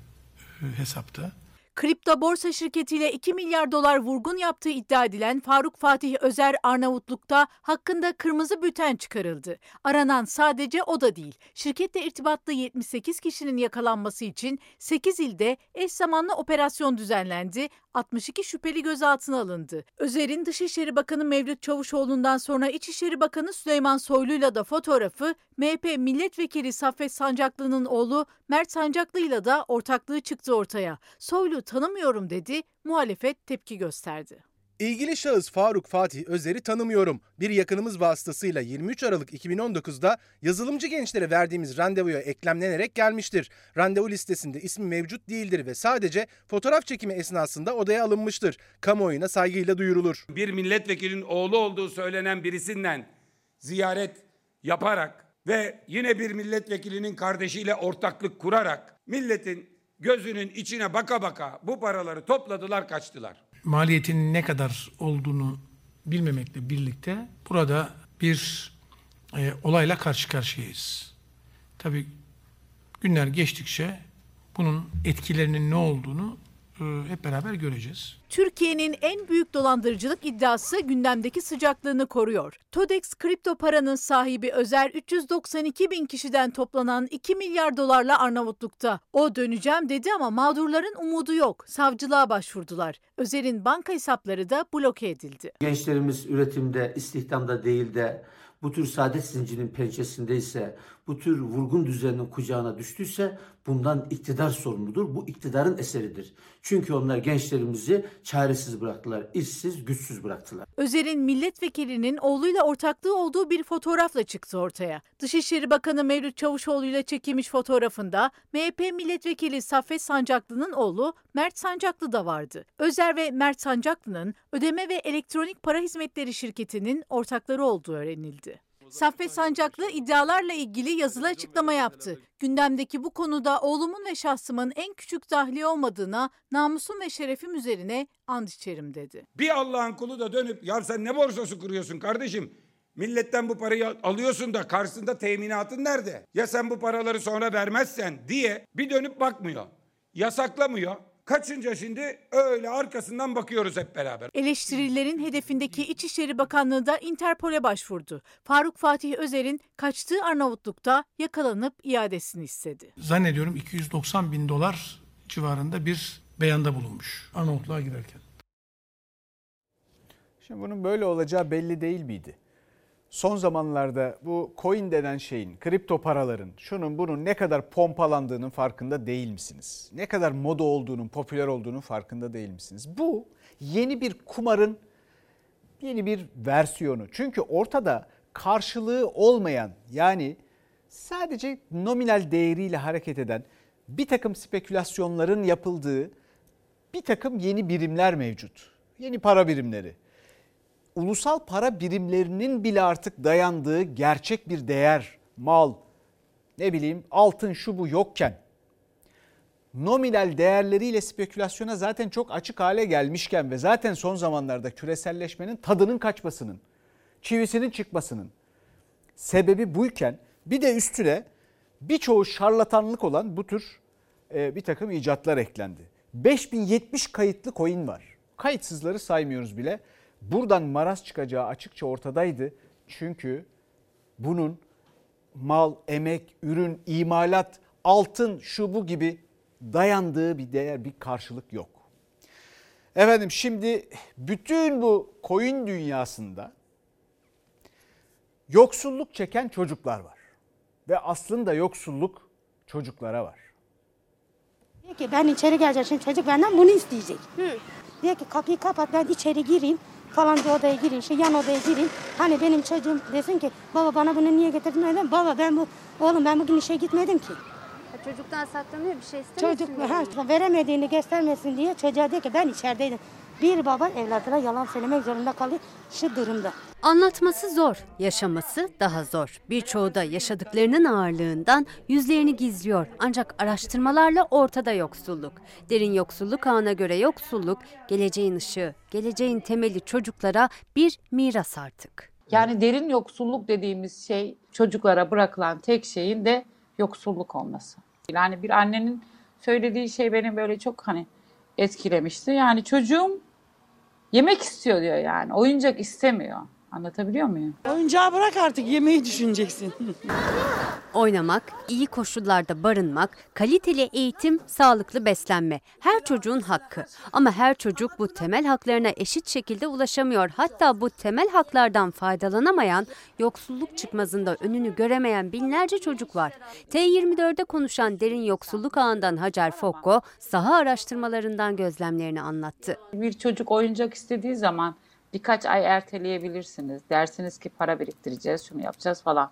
e, hesapta. Kripto borsa şirketiyle 2 milyar dolar vurgun yaptığı iddia edilen Faruk Fatih Özer Arnavutluk'ta hakkında kırmızı bülten çıkarıldı. Aranan sadece o da değil. Şirketle irtibatlı 78 kişinin yakalanması için 8 ilde eş zamanlı operasyon düzenlendi. 62 şüpheli gözaltına alındı. Özer'in Dışişleri Bakanı Mevlüt Çavuşoğlu'ndan sonra İçişleri Bakanı Süleyman Soylu'yla da fotoğrafı, MHP Milletvekili Saffet Sancaklı'nın oğlu Mert Sancaklı'yla da ortaklığı çıktı ortaya. Soylu tanımıyorum dedi, muhalefet tepki gösterdi. İlgili şahıs Faruk Fatih Özer'i tanımıyorum. Bir yakınımız vasıtasıyla 23 Aralık 2019'da yazılımcı gençlere verdiğimiz randevuya eklemlenerek gelmiştir. Randevu listesinde ismi mevcut değildir ve sadece fotoğraf çekimi esnasında odaya alınmıştır. Kamuoyuna saygıyla duyurulur. Bir milletvekilinin oğlu olduğu söylenen birisinden ziyaret yaparak ve yine bir milletvekilinin kardeşiyle ortaklık kurarak milletin gözünün içine baka baka bu paraları topladılar kaçtılar. Maliyetinin ne kadar olduğunu bilmemekle birlikte burada bir e, olayla karşı karşıyayız. Tabii günler geçtikçe bunun etkilerinin ne olduğunu hep beraber göreceğiz. Türkiye'nin en büyük dolandırıcılık iddiası gündemdeki sıcaklığını koruyor. TODEX kripto paranın sahibi Özer 392 bin kişiden toplanan 2 milyar dolarla Arnavutluk'ta. O döneceğim dedi ama mağdurların umudu yok. Savcılığa başvurdular. Özer'in banka hesapları da bloke edildi. Gençlerimiz üretimde, istihdamda değil de bu tür saadet zincirinin pençesindeyse, bu tür vurgun düzeninin kucağına düştüyse bundan iktidar sorumludur. Bu iktidarın eseridir. Çünkü onlar gençlerimizi çaresiz bıraktılar, işsiz, güçsüz bıraktılar. Özer'in milletvekilinin oğluyla ortaklığı olduğu bir fotoğrafla çıktı ortaya. Dışişleri Bakanı Mevlüt Çavuşoğlu ile çekilmiş fotoğrafında MHP milletvekili Saffet Sancaklı'nın oğlu Mert Sancaklı da vardı. Özer ve Mert Sancaklı'nın ödeme ve elektronik para hizmetleri şirketinin ortakları olduğu öğrenildi. Saffet Sancaklı iddialarla ilgili yazılı açıklama yaptı. Gündemdeki bu konuda oğlumun ve şahsımın en küçük dahli olmadığına, namusum ve şerefim üzerine and içerim dedi. Bir Allah'ın kulu da dönüp ya sen ne borsası kuruyorsun kardeşim? Milletten bu parayı alıyorsun da karşısında teminatın nerede? Ya sen bu paraları sonra vermezsen diye bir dönüp bakmıyor. Yasaklamıyor. Kaçınca şimdi öyle arkasından bakıyoruz hep beraber. Eleştirilerin hedefindeki İçişleri Bakanlığı da Interpol'e başvurdu. Faruk Fatih Özer'in kaçtığı Arnavutluk'ta yakalanıp iadesini istedi. Zannediyorum 290 bin dolar civarında bir beyanda bulunmuş Arnavutluğa girerken. Şimdi bunun böyle olacağı belli değil miydi? Son zamanlarda bu coin denen şeyin, kripto paraların, şunun bunun ne kadar pompalandığının farkında değil misiniz? Ne kadar moda olduğunun, popüler olduğunun farkında değil misiniz? Bu yeni bir kumarın yeni bir versiyonu. Çünkü ortada karşılığı olmayan yani sadece nominal değeriyle hareket eden bir takım spekülasyonların yapıldığı bir takım yeni birimler mevcut. Yeni para birimleri ulusal para birimlerinin bile artık dayandığı gerçek bir değer, mal, ne bileyim altın şu bu yokken nominal değerleriyle spekülasyona zaten çok açık hale gelmişken ve zaten son zamanlarda küreselleşmenin tadının kaçmasının, çivisinin çıkmasının sebebi buyken bir de üstüne birçoğu şarlatanlık olan bu tür bir takım icatlar eklendi. 5070 kayıtlı coin var. Kayıtsızları saymıyoruz bile buradan maraz çıkacağı açıkça ortadaydı. Çünkü bunun mal, emek, ürün, imalat, altın, şu bu gibi dayandığı bir değer, bir karşılık yok. Efendim şimdi bütün bu koyun dünyasında yoksulluk çeken çocuklar var. Ve aslında yoksulluk çocuklara var. Diyor ki ben içeri geleceğim şimdi çocuk benden bunu isteyecek. Hı. Diyor ki kapıyı kapat ben içeri gireyim falanca odaya gireyim, şey yan odaya gireyim. Hani benim çocuğum desin ki baba bana bunu niye getirdin öyle Baba ben bu oğlum ben bugün işe gitmedim ki. Ha, çocuktan saklanıyor bir şey istemiyor Çocuk ha, veremediğini göstermesin diye çocuğa diyor ki ben içerideydim. Bir baba evladına yalan söylemek zorunda kalıyor şu durumda. Anlatması zor, yaşaması daha zor. Birçoğu da yaşadıklarının ağırlığından yüzlerini gizliyor. Ancak araştırmalarla ortada yoksulluk. Derin yoksulluk ağına göre yoksulluk, geleceğin ışığı, geleceğin temeli çocuklara bir miras artık. Yani derin yoksulluk dediğimiz şey çocuklara bırakılan tek şeyin de yoksulluk olması. Yani bir annenin söylediği şey beni böyle çok hani etkilemişti. Yani çocuğum yemek istiyor diyor yani. Oyuncak istemiyor. Anlatabiliyor muyum? Oyuncağı bırak artık yemeği düşüneceksin. Oynamak, iyi koşullarda barınmak, kaliteli eğitim, sağlıklı beslenme. Her çocuğun hakkı. Ama her çocuk bu temel haklarına eşit şekilde ulaşamıyor. Hatta bu temel haklardan faydalanamayan, yoksulluk çıkmazında önünü göremeyen binlerce çocuk var. T24'de konuşan derin yoksulluk ağından Hacer Fokko, saha araştırmalarından gözlemlerini anlattı. Bir çocuk oyuncak istediği zaman birkaç ay erteleyebilirsiniz. Dersiniz ki para biriktireceğiz, şunu yapacağız falan.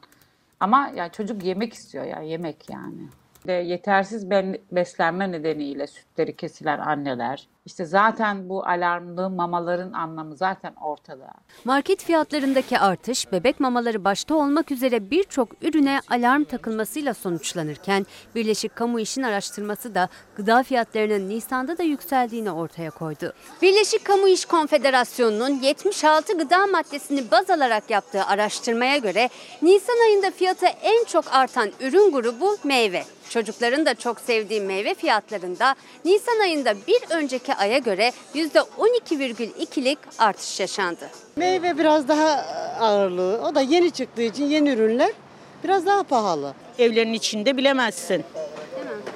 Ama yani çocuk yemek istiyor ya, yemek yani. De yetersiz beslenme nedeniyle sütleri kesilen anneler, İşte zaten bu alarmlı mamaların anlamı zaten ortada. Market fiyatlarındaki artış bebek mamaları başta olmak üzere birçok ürüne alarm takılmasıyla sonuçlanırken Birleşik Kamu İş'in araştırması da gıda fiyatlarının Nisan'da da yükseldiğini ortaya koydu. Birleşik Kamu İş Konfederasyonu'nun 76 gıda maddesini baz alarak yaptığı araştırmaya göre Nisan ayında fiyatı en çok artan ürün grubu meyve. Çocukların da çok sevdiği meyve fiyatlarında Nisan ayında bir önceki aya göre %12,2'lik artış yaşandı. Meyve biraz daha ağırlığı. O da yeni çıktığı için yeni ürünler biraz daha pahalı. Evlerin içinde bilemezsin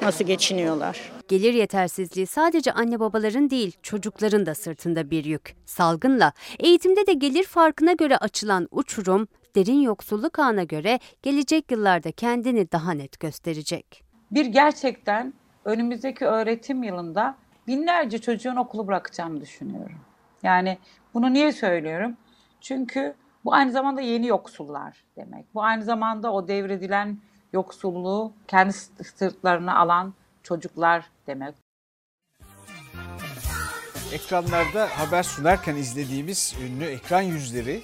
nasıl geçiniyorlar. Gelir yetersizliği sadece anne babaların değil çocukların da sırtında bir yük. Salgınla eğitimde de gelir farkına göre açılan uçurum derin yoksulluk ağına göre gelecek yıllarda kendini daha net gösterecek. Bir gerçekten önümüzdeki öğretim yılında binlerce çocuğun okulu bırakacağımı düşünüyorum. Yani bunu niye söylüyorum? Çünkü bu aynı zamanda yeni yoksullar demek. Bu aynı zamanda o devredilen yoksulluğu kendi sırtlarına alan çocuklar demek. Ekranlarda haber sunarken izlediğimiz ünlü ekran yüzleri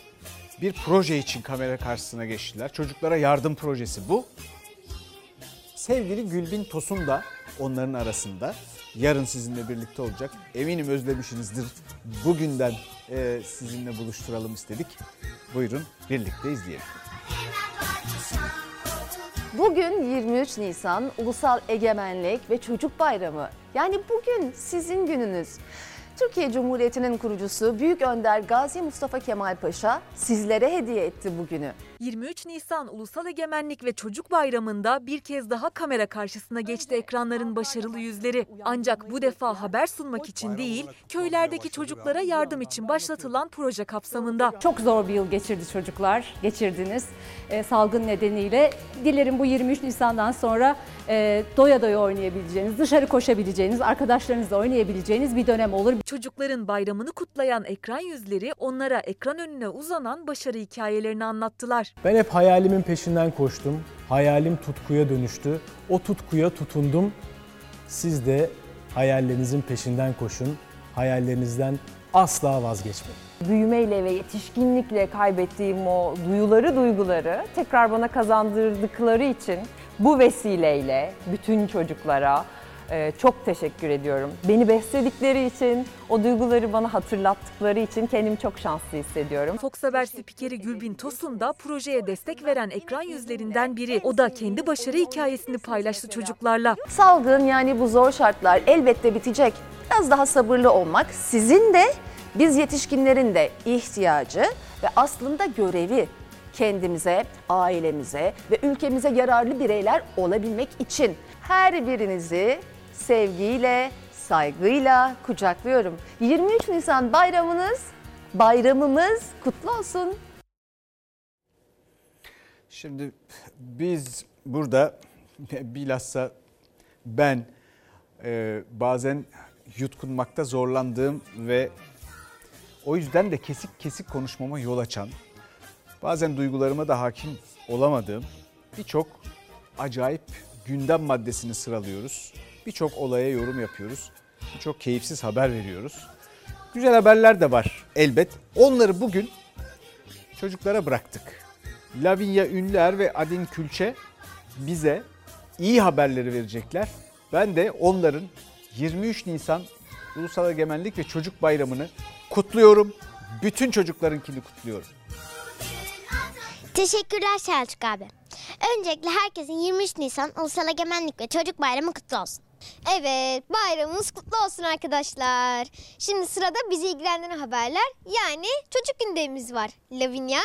bir proje için kamera karşısına geçtiler. Çocuklara yardım projesi bu. Sevgili Gülbin Tosun da onların arasında. Yarın sizinle birlikte olacak. Eminim özlemişsinizdir. Bugünden e, sizinle buluşturalım istedik. Buyurun birlikte izleyelim. Bugün 23 Nisan Ulusal Egemenlik ve Çocuk Bayramı. Yani bugün sizin gününüz. Türkiye Cumhuriyeti'nin kurucusu Büyük Önder Gazi Mustafa Kemal Paşa sizlere hediye etti bugünü. 23 Nisan Ulusal Egemenlik ve Çocuk Bayramı'nda bir kez daha kamera karşısına geçti ekranların başarılı yüzleri. Ancak bu defa haber sunmak için değil, köylerdeki çocuklara yardım için başlatılan proje kapsamında. Çok zor bir yıl geçirdi çocuklar, geçirdiniz e, salgın nedeniyle. Dilerim bu 23 Nisan'dan sonra e, doya doya oynayabileceğiniz, dışarı koşabileceğiniz, arkadaşlarınızla oynayabileceğiniz bir dönem olur. Çocukların bayramını kutlayan ekran yüzleri onlara ekran önüne uzanan başarı hikayelerini anlattılar. Ben hep hayalimin peşinden koştum. Hayalim tutkuya dönüştü. O tutkuya tutundum. Siz de hayallerinizin peşinden koşun. Hayallerinizden asla vazgeçmeyin. Büyümeyle ve yetişkinlikle kaybettiğim o duyuları duyguları tekrar bana kazandırdıkları için bu vesileyle bütün çocuklara çok teşekkür ediyorum. Beni besledikleri için, o duyguları bana hatırlattıkları için kendimi çok şanslı hissediyorum. Fox Haber spikeri Gülbin Tosun da projeye destek veren ekran yüzlerinden biri. O da kendi başarı hikayesini paylaştı çocuklarla. Salgın yani bu zor şartlar elbette bitecek. Biraz daha sabırlı olmak sizin de biz yetişkinlerin de ihtiyacı ve aslında görevi kendimize, ailemize ve ülkemize yararlı bireyler olabilmek için her birinizi sevgiyle, saygıyla kucaklıyorum. 23 Nisan bayramınız, bayramımız kutlu olsun. Şimdi biz burada bilhassa ben e, bazen yutkunmakta zorlandığım ve o yüzden de kesik kesik konuşmama yol açan, bazen duygularıma da hakim olamadığım birçok acayip gündem maddesini sıralıyoruz. Birçok olaya yorum yapıyoruz. Birçok keyifsiz haber veriyoruz. Güzel haberler de var elbet. Onları bugün çocuklara bıraktık. Lavinia Ünlüer ve Adin Külçe bize iyi haberleri verecekler. Ben de onların 23 Nisan Ulusal Egemenlik ve Çocuk Bayramı'nı kutluyorum. Bütün çocuklarınkini kutluyorum. Teşekkürler Selçuk abi. Öncelikle herkesin 23 Nisan Ulusal Egemenlik ve Çocuk Bayramı kutlu olsun. Evet bayramımız kutlu olsun arkadaşlar. Şimdi sırada bizi ilgilendiren haberler yani çocuk gündemimiz var. Lavinia.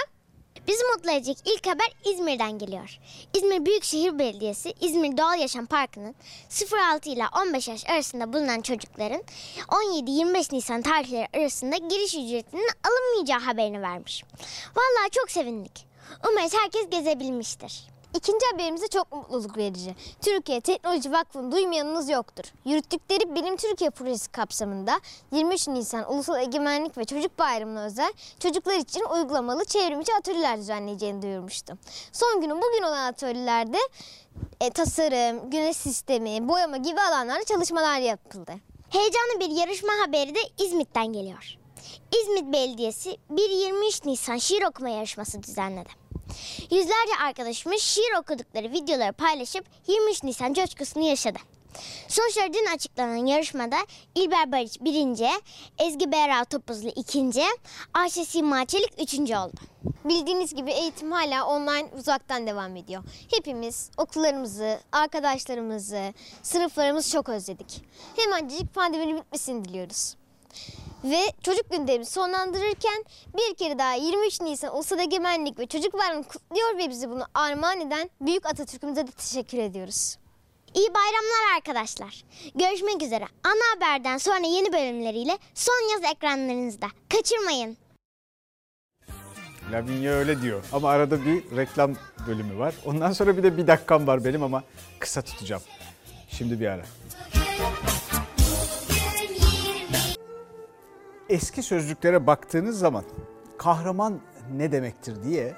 Bizi mutlu edecek ilk haber İzmir'den geliyor. İzmir Büyükşehir Belediyesi İzmir Doğal Yaşam Parkı'nın 0-6 ile 15 yaş arasında bulunan çocukların 17-25 Nisan tarihleri arasında giriş ücretinin alınmayacağı haberini vermiş. Vallahi çok sevindik. Umarız herkes gezebilmiştir. İkinci haberimiz de çok mutluluk verici. Türkiye Teknoloji Vakfı'nı duymayanınız yoktur. Yürüttükleri Bilim Türkiye projesi kapsamında 23 Nisan Ulusal Egemenlik ve Çocuk Bayramı'na özel çocuklar için uygulamalı çevrimiçi atölyeler düzenleyeceğini duyurmuştu. Son günü bugün olan atölyelerde e, tasarım, güneş sistemi, boyama gibi alanlarda çalışmalar yapıldı. Heyecanlı bir yarışma haberi de İzmit'ten geliyor. İzmit Belediyesi bir 23 Nisan şiir okuma yarışması düzenledi. Yüzlerce arkadaşımız şiir okudukları videoları paylaşıp 23 Nisan coşkusunu yaşadı. Sonuçları dün açıklanan yarışmada İlber Barış birinci, Ezgi Berra Topuzlu ikinci, Ayşe Sima Çelik üçüncü oldu. Bildiğiniz gibi eğitim hala online uzaktan devam ediyor. Hepimiz okullarımızı, arkadaşlarımızı, sınıflarımızı çok özledik. Hemencik pandeminin bitmesini diliyoruz. Ve çocuk gündemi sonlandırırken bir kere daha 23 Nisan Ulusal Egemenlik ve Çocuk Bayramı kutluyor ve bizi bunu armağan eden Büyük Atatürk'ümüze de teşekkür ediyoruz. İyi bayramlar arkadaşlar. Görüşmek üzere. Ana Haber'den sonra yeni bölümleriyle son yaz ekranlarınızda. Kaçırmayın. Lavinia öyle diyor ama arada bir reklam bölümü var. Ondan sonra bir de bir dakikam var benim ama kısa tutacağım. Şimdi bir ara. Eski sözlüklere baktığınız zaman kahraman ne demektir diye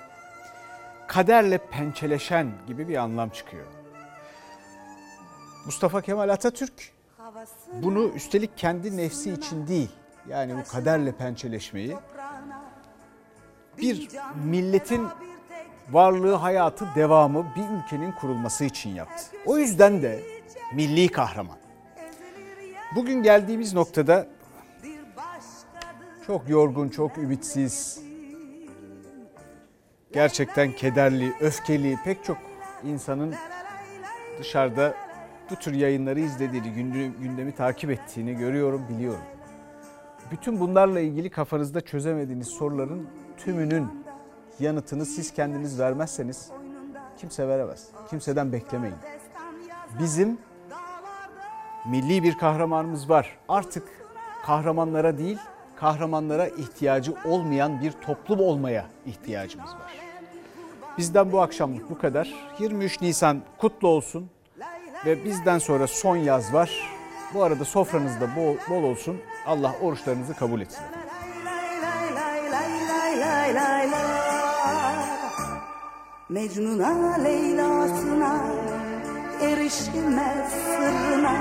kaderle pençeleşen gibi bir anlam çıkıyor. Mustafa Kemal Atatürk bunu üstelik kendi nefsi için değil yani bu kaderle pençeleşmeyi bir milletin varlığı, hayatı, devamı bir ülkenin kurulması için yaptı. O yüzden de milli kahraman. Bugün geldiğimiz noktada çok yorgun, çok ümitsiz, gerçekten kederli, öfkeli pek çok insanın dışarıda bu tür yayınları izlediğini, gündemi takip ettiğini görüyorum, biliyorum. Bütün bunlarla ilgili kafanızda çözemediğiniz soruların tümünün yanıtını siz kendiniz vermezseniz kimse veremez. Kimseden beklemeyin. Bizim milli bir kahramanımız var. Artık kahramanlara değil, kahramanlara ihtiyacı olmayan bir toplum olmaya ihtiyacımız var. Bizden bu akşamlık bu kadar. 23 Nisan kutlu olsun ve bizden sonra son yaz var. Bu arada sofranızda bol, bol olsun. Allah oruçlarınızı kabul etsin. Mecnun'a Leyla'sına erişilmez sırrına